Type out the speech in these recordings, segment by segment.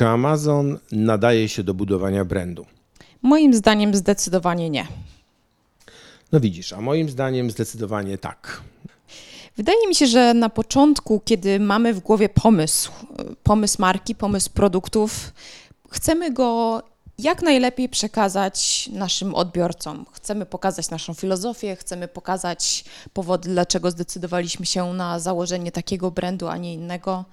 Czy Amazon nadaje się do budowania brandu? Moim zdaniem zdecydowanie nie. No widzisz, a moim zdaniem zdecydowanie tak. Wydaje mi się, że na początku, kiedy mamy w głowie pomysł, pomysł marki, pomysł produktów, chcemy go jak najlepiej przekazać naszym odbiorcom. Chcemy pokazać naszą filozofię, chcemy pokazać powody, dlaczego zdecydowaliśmy się na założenie takiego brandu, a nie innego.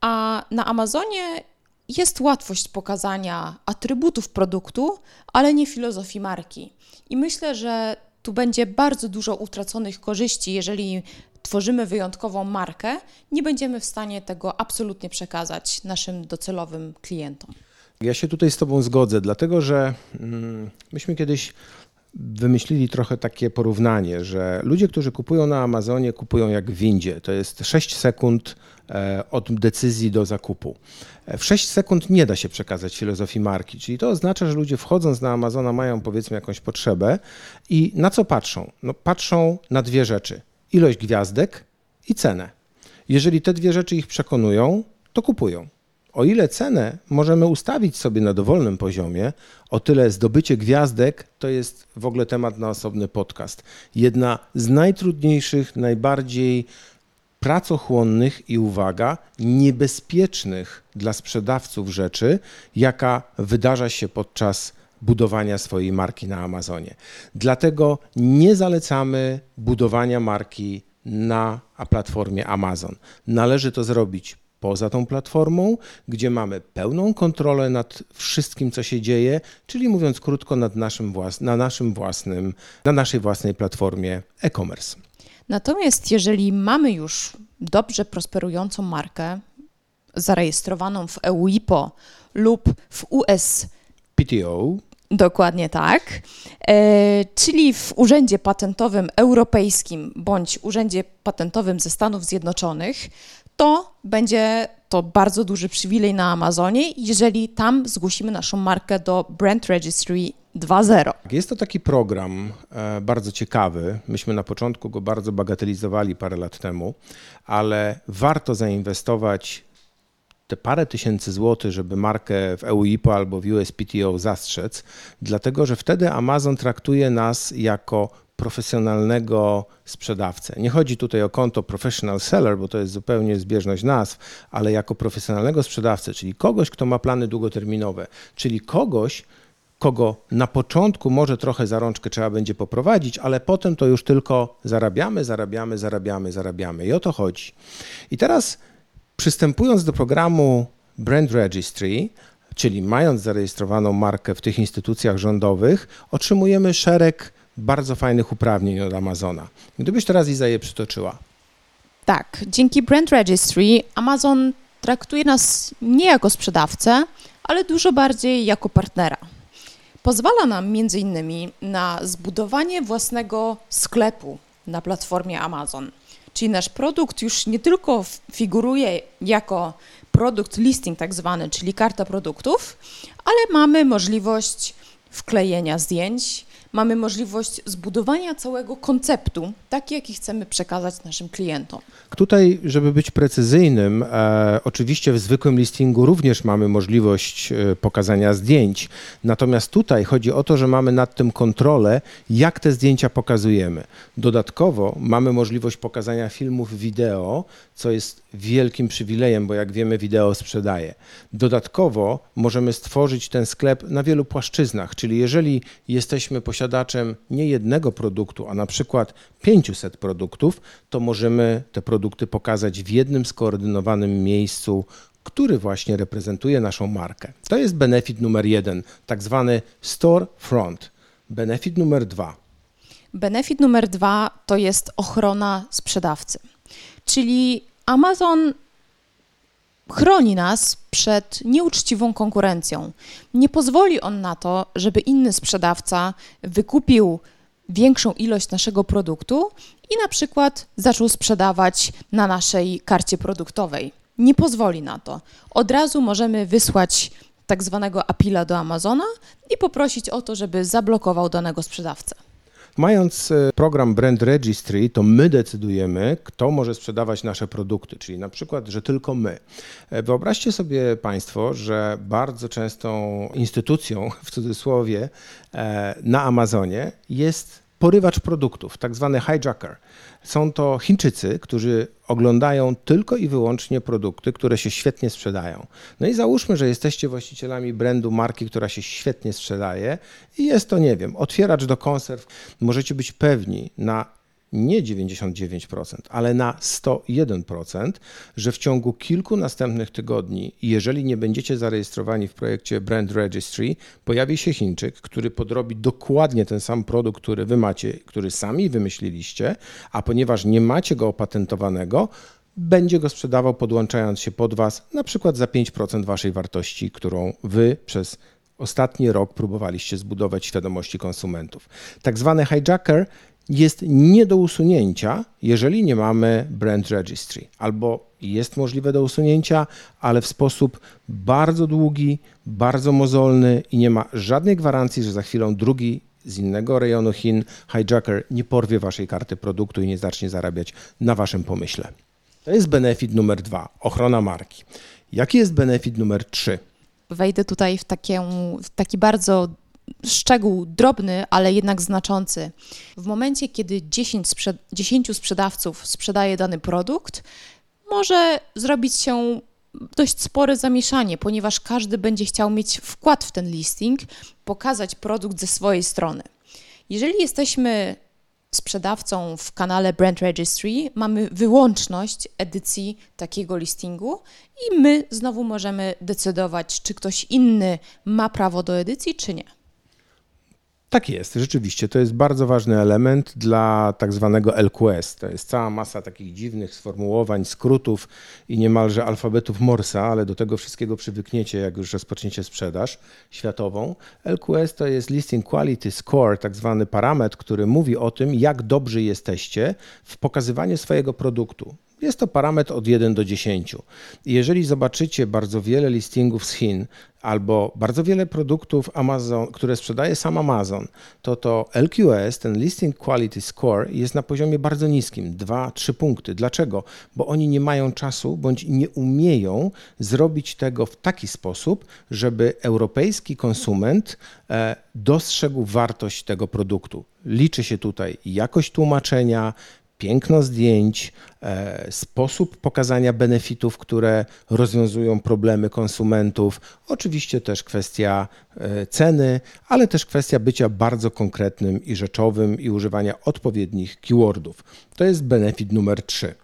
A na Amazonie jest łatwość pokazania atrybutów produktu, ale nie filozofii marki. I myślę, że tu będzie bardzo dużo utraconych korzyści, jeżeli tworzymy wyjątkową markę, nie będziemy w stanie tego absolutnie przekazać naszym docelowym klientom. Ja się tutaj z Tobą zgodzę, dlatego że mm, myśmy kiedyś wymyślili trochę takie porównanie, że ludzie, którzy kupują na Amazonie, kupują jak w windzie. To jest 6 sekund e, od decyzji do zakupu. E, w 6 sekund nie da się przekazać filozofii marki, czyli to oznacza, że ludzie wchodząc na Amazona mają powiedzmy jakąś potrzebę i na co patrzą? No, patrzą na dwie rzeczy: ilość gwiazdek i cenę. Jeżeli te dwie rzeczy ich przekonują, to kupują. O ile cenę możemy ustawić sobie na dowolnym poziomie, o tyle zdobycie gwiazdek to jest w ogóle temat na osobny podcast. Jedna z najtrudniejszych, najbardziej pracochłonnych i uwaga, niebezpiecznych dla sprzedawców rzeczy, jaka wydarza się podczas budowania swojej marki na Amazonie. Dlatego nie zalecamy budowania marki na platformie Amazon. Należy to zrobić poza tą platformą, gdzie mamy pełną kontrolę nad wszystkim, co się dzieje, czyli mówiąc krótko, nad naszym włas na, naszym własnym, na naszej własnej platformie e-commerce. Natomiast jeżeli mamy już dobrze prosperującą markę, zarejestrowaną w EUIPO lub w US PTO, Dokładnie tak. E, czyli w Urzędzie Patentowym Europejskim bądź Urzędzie Patentowym ze Stanów Zjednoczonych, to będzie to bardzo duży przywilej na Amazonie, jeżeli tam zgłosimy naszą markę do Brand Registry 2.0. Jest to taki program e, bardzo ciekawy. Myśmy na początku go bardzo bagatelizowali parę lat temu, ale warto zainwestować te parę tysięcy złotych, żeby markę w EUIPO albo w USPTO zastrzec, dlatego że wtedy Amazon traktuje nas jako profesjonalnego sprzedawcę. Nie chodzi tutaj o konto professional seller, bo to jest zupełnie zbieżność nazw, ale jako profesjonalnego sprzedawcę, czyli kogoś, kto ma plany długoterminowe, czyli kogoś, kogo na początku może trochę za rączkę trzeba będzie poprowadzić, ale potem to już tylko zarabiamy, zarabiamy, zarabiamy, zarabiamy. I o to chodzi. I teraz przystępując do programu Brand Registry, czyli mając zarejestrowaną markę w tych instytucjach rządowych, otrzymujemy szereg bardzo fajnych uprawnień od Amazona. Gdybyś teraz Iza je przytoczyła. Tak, dzięki Brand Registry Amazon traktuje nas nie jako sprzedawcę, ale dużo bardziej jako partnera. Pozwala nam między innymi na zbudowanie własnego sklepu na platformie Amazon. Czyli nasz produkt już nie tylko figuruje jako produkt listing tak zwany, czyli karta produktów, ale mamy możliwość wklejenia zdjęć, mamy możliwość zbudowania całego konceptu, taki jaki chcemy przekazać naszym klientom. Tutaj, żeby być precyzyjnym, e, oczywiście w zwykłym listingu również mamy możliwość e, pokazania zdjęć. Natomiast tutaj chodzi o to, że mamy nad tym kontrolę, jak te zdjęcia pokazujemy. Dodatkowo mamy możliwość pokazania filmów wideo, co jest wielkim przywilejem, bo jak wiemy, wideo sprzedaje. Dodatkowo możemy stworzyć ten sklep na wielu płaszczyznach, czyli jeżeli jesteśmy posiadaczem nie jednego produktu, a na przykład 500 produktów, to możemy te produkty pokazać w jednym skoordynowanym miejscu, który właśnie reprezentuje naszą markę. To jest benefit numer jeden, tak zwany store front. Benefit numer dwa. Benefit numer dwa to jest ochrona sprzedawcy. Czyli Amazon chroni nas przed nieuczciwą konkurencją. Nie pozwoli on na to, żeby inny sprzedawca wykupił większą ilość naszego produktu i na przykład zaczął sprzedawać na naszej karcie produktowej. Nie pozwoli na to. Od razu możemy wysłać tak zwanego apila do Amazona i poprosić o to, żeby zablokował danego sprzedawcę. Mając e, program Brand Registry, to my decydujemy, kto może sprzedawać nasze produkty, czyli na przykład, że tylko my. E, wyobraźcie sobie Państwo, że bardzo częstą instytucją, w cudzysłowie, e, na Amazonie jest porywacz produktów, tak zwany hijacker. Są to Chińczycy, którzy oglądają tylko i wyłącznie produkty, które się świetnie sprzedają. No i załóżmy, że jesteście właścicielami brandu marki, która się świetnie sprzedaje i jest to, nie wiem, otwieracz do konserw. Możecie być pewni na nie 99%, ale na 101%, że w ciągu kilku następnych tygodni, jeżeli nie będziecie zarejestrowani w projekcie Brand Registry, pojawi się Chińczyk, który podrobi dokładnie ten sam produkt, który wy macie, który sami wymyśliliście, a ponieważ nie macie go opatentowanego, będzie go sprzedawał podłączając się pod was, na przykład za 5% waszej wartości, którą wy przez ostatni rok próbowaliście zbudować świadomości konsumentów. Tak zwany hijacker jest nie do usunięcia, jeżeli nie mamy brand registry, albo jest możliwe do usunięcia, ale w sposób bardzo długi, bardzo mozolny i nie ma żadnej gwarancji, że za chwilę drugi z innego rejonu Chin hijacker nie porwie waszej karty produktu i nie zacznie zarabiać na waszym pomyśle. To jest benefit numer dwa, ochrona marki. Jaki jest benefit numer trzy? Wejdę tutaj w, takie, w taki bardzo szczegół drobny, ale jednak znaczący. W momencie, kiedy 10, sprzed 10 sprzedawców sprzedaje dany produkt, może zrobić się dość spore zamieszanie, ponieważ każdy będzie chciał mieć wkład w ten listing, pokazać produkt ze swojej strony. Jeżeli jesteśmy sprzedawcą w kanale Brand Registry, mamy wyłączność edycji takiego listingu i my znowu możemy decydować, czy ktoś inny ma prawo do edycji, czy nie. Tak jest, rzeczywiście. To jest bardzo ważny element dla tak zwanego LQS. To jest cała masa takich dziwnych sformułowań, skrótów i niemalże alfabetów Morsa, ale do tego wszystkiego przywykniecie, jak już rozpoczniecie sprzedaż światową. LQS to jest Listing Quality Score, tak zwany parametr, który mówi o tym, jak dobrzy jesteście w pokazywaniu swojego produktu. Jest to parametr od 1 do 10. jeżeli zobaczycie bardzo wiele listingów z Chin albo bardzo wiele produktów Amazon, które sprzedaje sam Amazon, to to LQS, ten Listing Quality Score, jest na poziomie bardzo niskim 2-3 punkty. Dlaczego? Bo oni nie mają czasu bądź nie umieją zrobić tego w taki sposób, żeby europejski konsument e, dostrzegł wartość tego produktu. Liczy się tutaj jakość tłumaczenia, piękno zdjęć, e, sposób pokazania benefitów, które rozwiązują problemy konsumentów. Oczywiście też kwestia e, ceny, ale też kwestia bycia bardzo konkretnym i rzeczowym i używania odpowiednich keywordów. To jest benefit numer 3.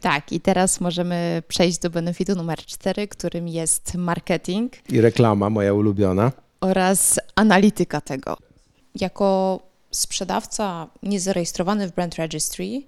Tak, i teraz możemy przejść do benefitu numer 4, którym jest marketing. I reklama, moja ulubiona. Oraz analityka tego. Jako sprzedawca niezarejestrowany w Brand Registry,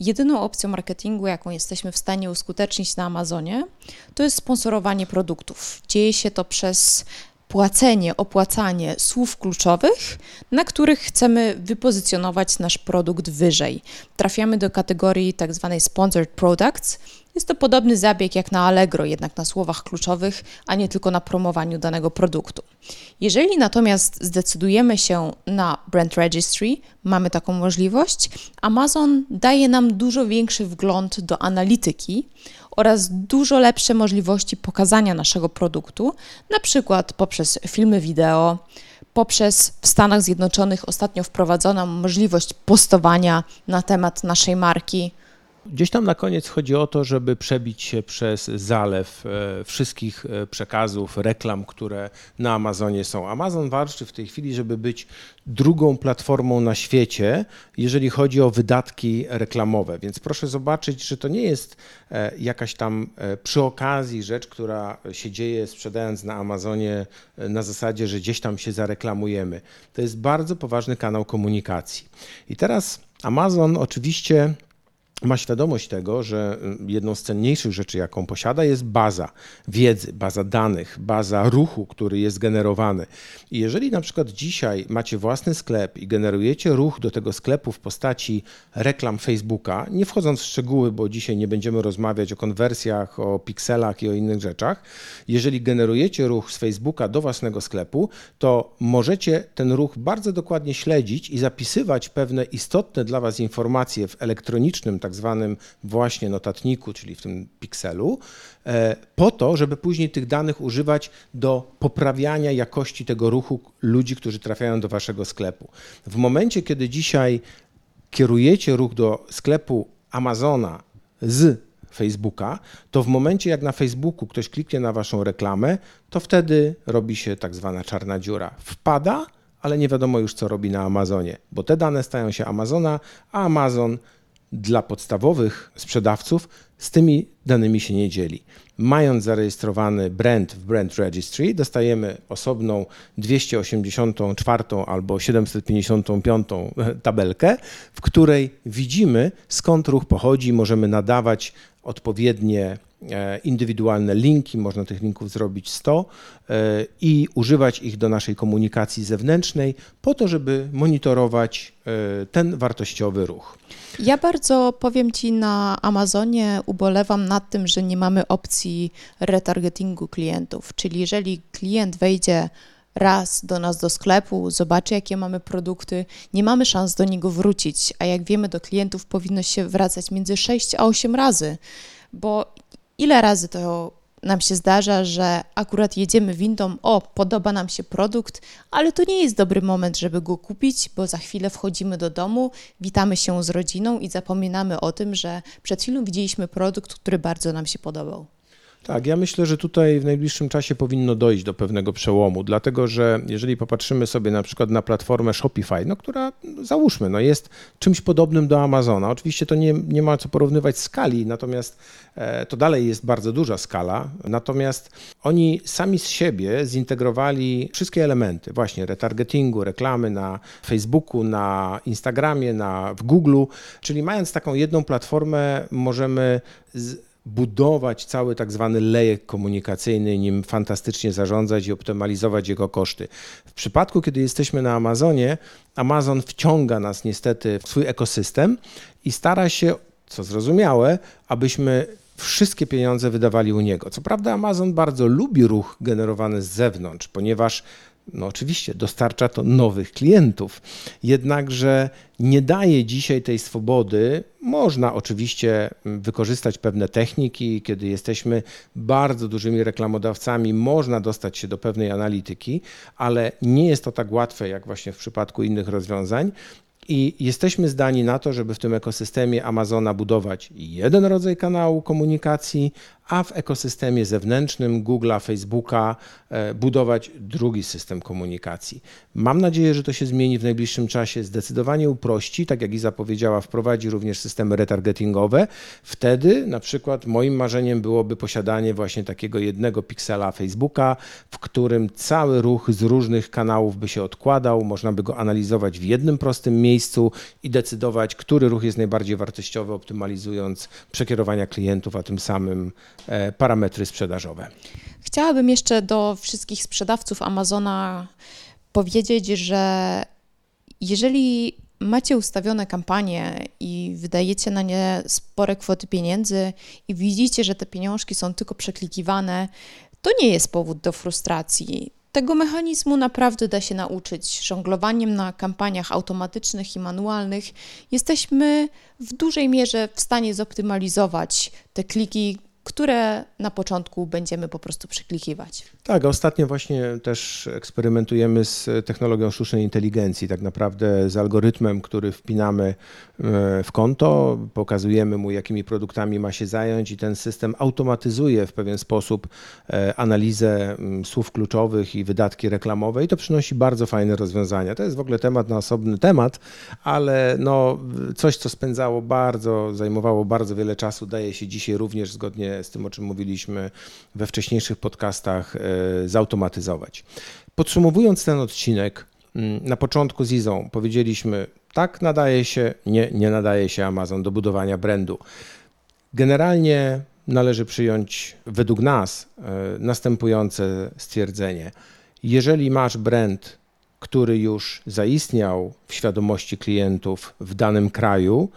jedyną opcją marketingu, jaką jesteśmy w stanie uskutecznić na Amazonie, to jest sponsorowanie produktów. Dzieje się to przez płacenie, opłacanie słów kluczowych, na których chcemy wypozycjonować nasz produkt wyżej. Trafiamy do kategorii tzw. Tak sponsored products. Jest to podobny zabieg jak na Allegro, jednak na słowach kluczowych, a nie tylko na promowaniu danego produktu. Jeżeli natomiast zdecydujemy się na Brand Registry, mamy taką możliwość, Amazon daje nam dużo większy wgląd do analityki oraz dużo lepsze możliwości pokazania naszego produktu, na przykład poprzez filmy wideo, poprzez w Stanach Zjednoczonych ostatnio wprowadzoną możliwość postowania na temat naszej marki Gdzieś tam na koniec chodzi o to, żeby przebić się przez zalew e, wszystkich e, przekazów, reklam, które na Amazonie są. Amazon walczy w tej chwili, żeby być drugą platformą na świecie, jeżeli chodzi o wydatki reklamowe. Więc proszę zobaczyć, że to nie jest e, jakaś tam przy okazji rzecz, która się dzieje sprzedając na Amazonie na zasadzie, że gdzieś tam się zareklamujemy. To jest bardzo poważny kanał komunikacji. I teraz Amazon oczywiście ma świadomość tego, że jedną z cenniejszych rzeczy, jaką posiada, jest baza wiedzy, baza danych, baza ruchu, który jest generowany. I jeżeli na przykład dzisiaj macie własny sklep i generujecie ruch do tego sklepu w postaci reklam Facebooka, nie wchodząc w szczegóły, bo dzisiaj nie będziemy rozmawiać o konwersjach, o pikselach i o innych rzeczach, jeżeli generujecie ruch z Facebooka do własnego sklepu, to możecie ten ruch bardzo dokładnie śledzić i zapisywać pewne istotne dla Was informacje w elektronicznym, tak zwanym właśnie notatniku, czyli w tym pikselu, e, po to, żeby później tych danych używać do poprawiania jakości tego ruchu ludzi, którzy trafiają do waszego sklepu. W momencie, kiedy dzisiaj kierujecie ruch do sklepu Amazona z Facebooka, to w momencie jak na Facebooku ktoś kliknie na waszą reklamę, to wtedy robi się tak zwana czarna dziura. Wpada, ale nie wiadomo już co robi na Amazonie, bo te dane stają się Amazona, a Amazon dla podstawowych sprzedawców z tymi danymi się nie dzieli. Mając zarejestrowany brand w Brand Registry, dostajemy osobną 284 albo 755 tabelkę, w której widzimy skąd ruch pochodzi, możemy nadawać odpowiednie indywidualne linki, można tych linków zrobić 100 e, i używać ich do naszej komunikacji zewnętrznej po to, żeby monitorować e, ten wartościowy ruch. Ja bardzo powiem Ci na Amazonie ubolewam nad tym, że nie mamy opcji retargetingu klientów, czyli jeżeli klient wejdzie raz do nas do sklepu, zobaczy jakie mamy produkty, nie mamy szans do niego wrócić, a jak wiemy do klientów powinno się wracać między 6 a 8 razy, bo ile razy to nam się zdarza, że akurat jedziemy windą, o, podoba nam się produkt, ale to nie jest dobry moment, żeby go kupić, bo za chwilę wchodzimy do domu, witamy się z rodziną i zapominamy o tym, że przed chwilą widzieliśmy produkt, który bardzo nam się podobał. Tak, ja myślę, że tutaj w najbliższym czasie powinno dojść do pewnego przełomu, dlatego że jeżeli popatrzymy sobie na przykład na platformę Shopify, no, która załóżmy, no, jest czymś podobnym do Amazona. Oczywiście to nie, nie ma co porównywać skali, natomiast e, to dalej jest bardzo duża skala. Natomiast oni sami z siebie zintegrowali wszystkie elementy, właśnie retargetingu, reklamy na Facebooku, na Instagramie, na, w Google, czyli mając taką jedną platformę, możemy z, budować cały tak zwany lejek komunikacyjny, nim fantastycznie zarządzać i optymalizować jego koszty. W przypadku, kiedy jesteśmy na Amazonie, Amazon wciąga nas niestety w swój ekosystem i stara się, co zrozumiałe, abyśmy wszystkie pieniądze wydawali u niego. Co prawda, Amazon bardzo lubi ruch generowany z zewnątrz, ponieważ no oczywiście dostarcza to nowych klientów, jednakże nie daje dzisiaj tej swobody. Można oczywiście mm, wykorzystać pewne techniki, kiedy jesteśmy bardzo dużymi reklamodawcami, można dostać się do pewnej analityki, ale nie jest to tak łatwe jak właśnie w przypadku innych rozwiązań. I jesteśmy zdani na to, żeby w tym ekosystemie Amazona budować jeden rodzaj kanału komunikacji, a w ekosystemie zewnętrznym Google'a, Facebooka e, budować drugi system komunikacji. Mam nadzieję, że to się zmieni w najbliższym czasie, zdecydowanie uprości, tak jak Iza powiedziała, wprowadzi również systemy retargetingowe. Wtedy na przykład moim marzeniem byłoby posiadanie właśnie takiego jednego piksela Facebooka, w którym cały ruch z różnych kanałów by się odkładał, można by go analizować w jednym prostym miejscu i decydować, który ruch jest najbardziej wartościowy, optymalizując przekierowania klientów, a tym samym E, parametry sprzedażowe. Chciałabym jeszcze do wszystkich sprzedawców Amazona powiedzieć, że jeżeli macie ustawione kampanie i wydajecie na nie spore kwoty pieniędzy i widzicie, że te pieniążki są tylko przeklikiwane, to nie jest powód do frustracji. Tego mechanizmu naprawdę da się nauczyć. Żonglowaniem na kampaniach automatycznych i manualnych jesteśmy w dużej mierze w stanie zoptymalizować te kliki, które na początku będziemy po prostu przeklikiwać. Tak, ostatnio właśnie też eksperymentujemy z technologią sztucznej inteligencji, tak naprawdę z algorytmem, który wpinamy e, w konto, pokazujemy mu, jakimi produktami ma się zająć i ten system automatyzuje w pewien sposób e, analizę słów kluczowych i wydatki reklamowe i to przynosi bardzo fajne rozwiązania. To jest w ogóle temat na osobny temat, ale no, coś, co spędzało bardzo, zajmowało bardzo wiele czasu, daje się dzisiaj również zgodnie z tym, o czym mówiliśmy we wcześniejszych podcastach, e, zautomatyzować. Podsumowując ten odcinek, mm, na początku z Izą powiedzieliśmy, Tak nadaje się, nie, nie nadaje się Amazon do budowania brandu. Generalnie należy przyjąć według nas e, następujące stwierdzenie. Jeżeli masz brand, który już zaistniał w świadomości klientów w danym kraju,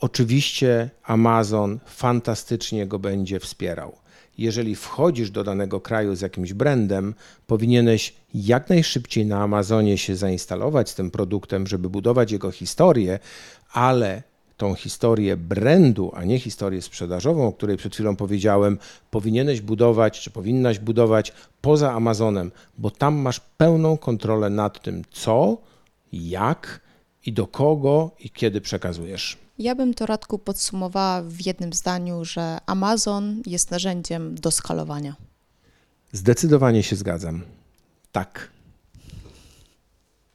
oczywiście Amazon fantastycznie go będzie wspierał. Jeżeli wchodzisz do danego kraju z jakimś brandem, powinieneś jak najszybciej na Amazonie się zainstalować z tym produktem, żeby budować jego historię, ale tą historię brandu, a nie historię sprzedażową, o której przed chwilą powiedziałem, powinieneś budować, czy powinnaś budować poza Amazonem, bo tam masz pełną kontrolę nad tym, co, jak i do kogo i kiedy przekazujesz. Ja bym to Radku podsumowała w jednym zdaniu, że Amazon jest narzędziem do skalowania. Zdecydowanie się zgadzam. Tak.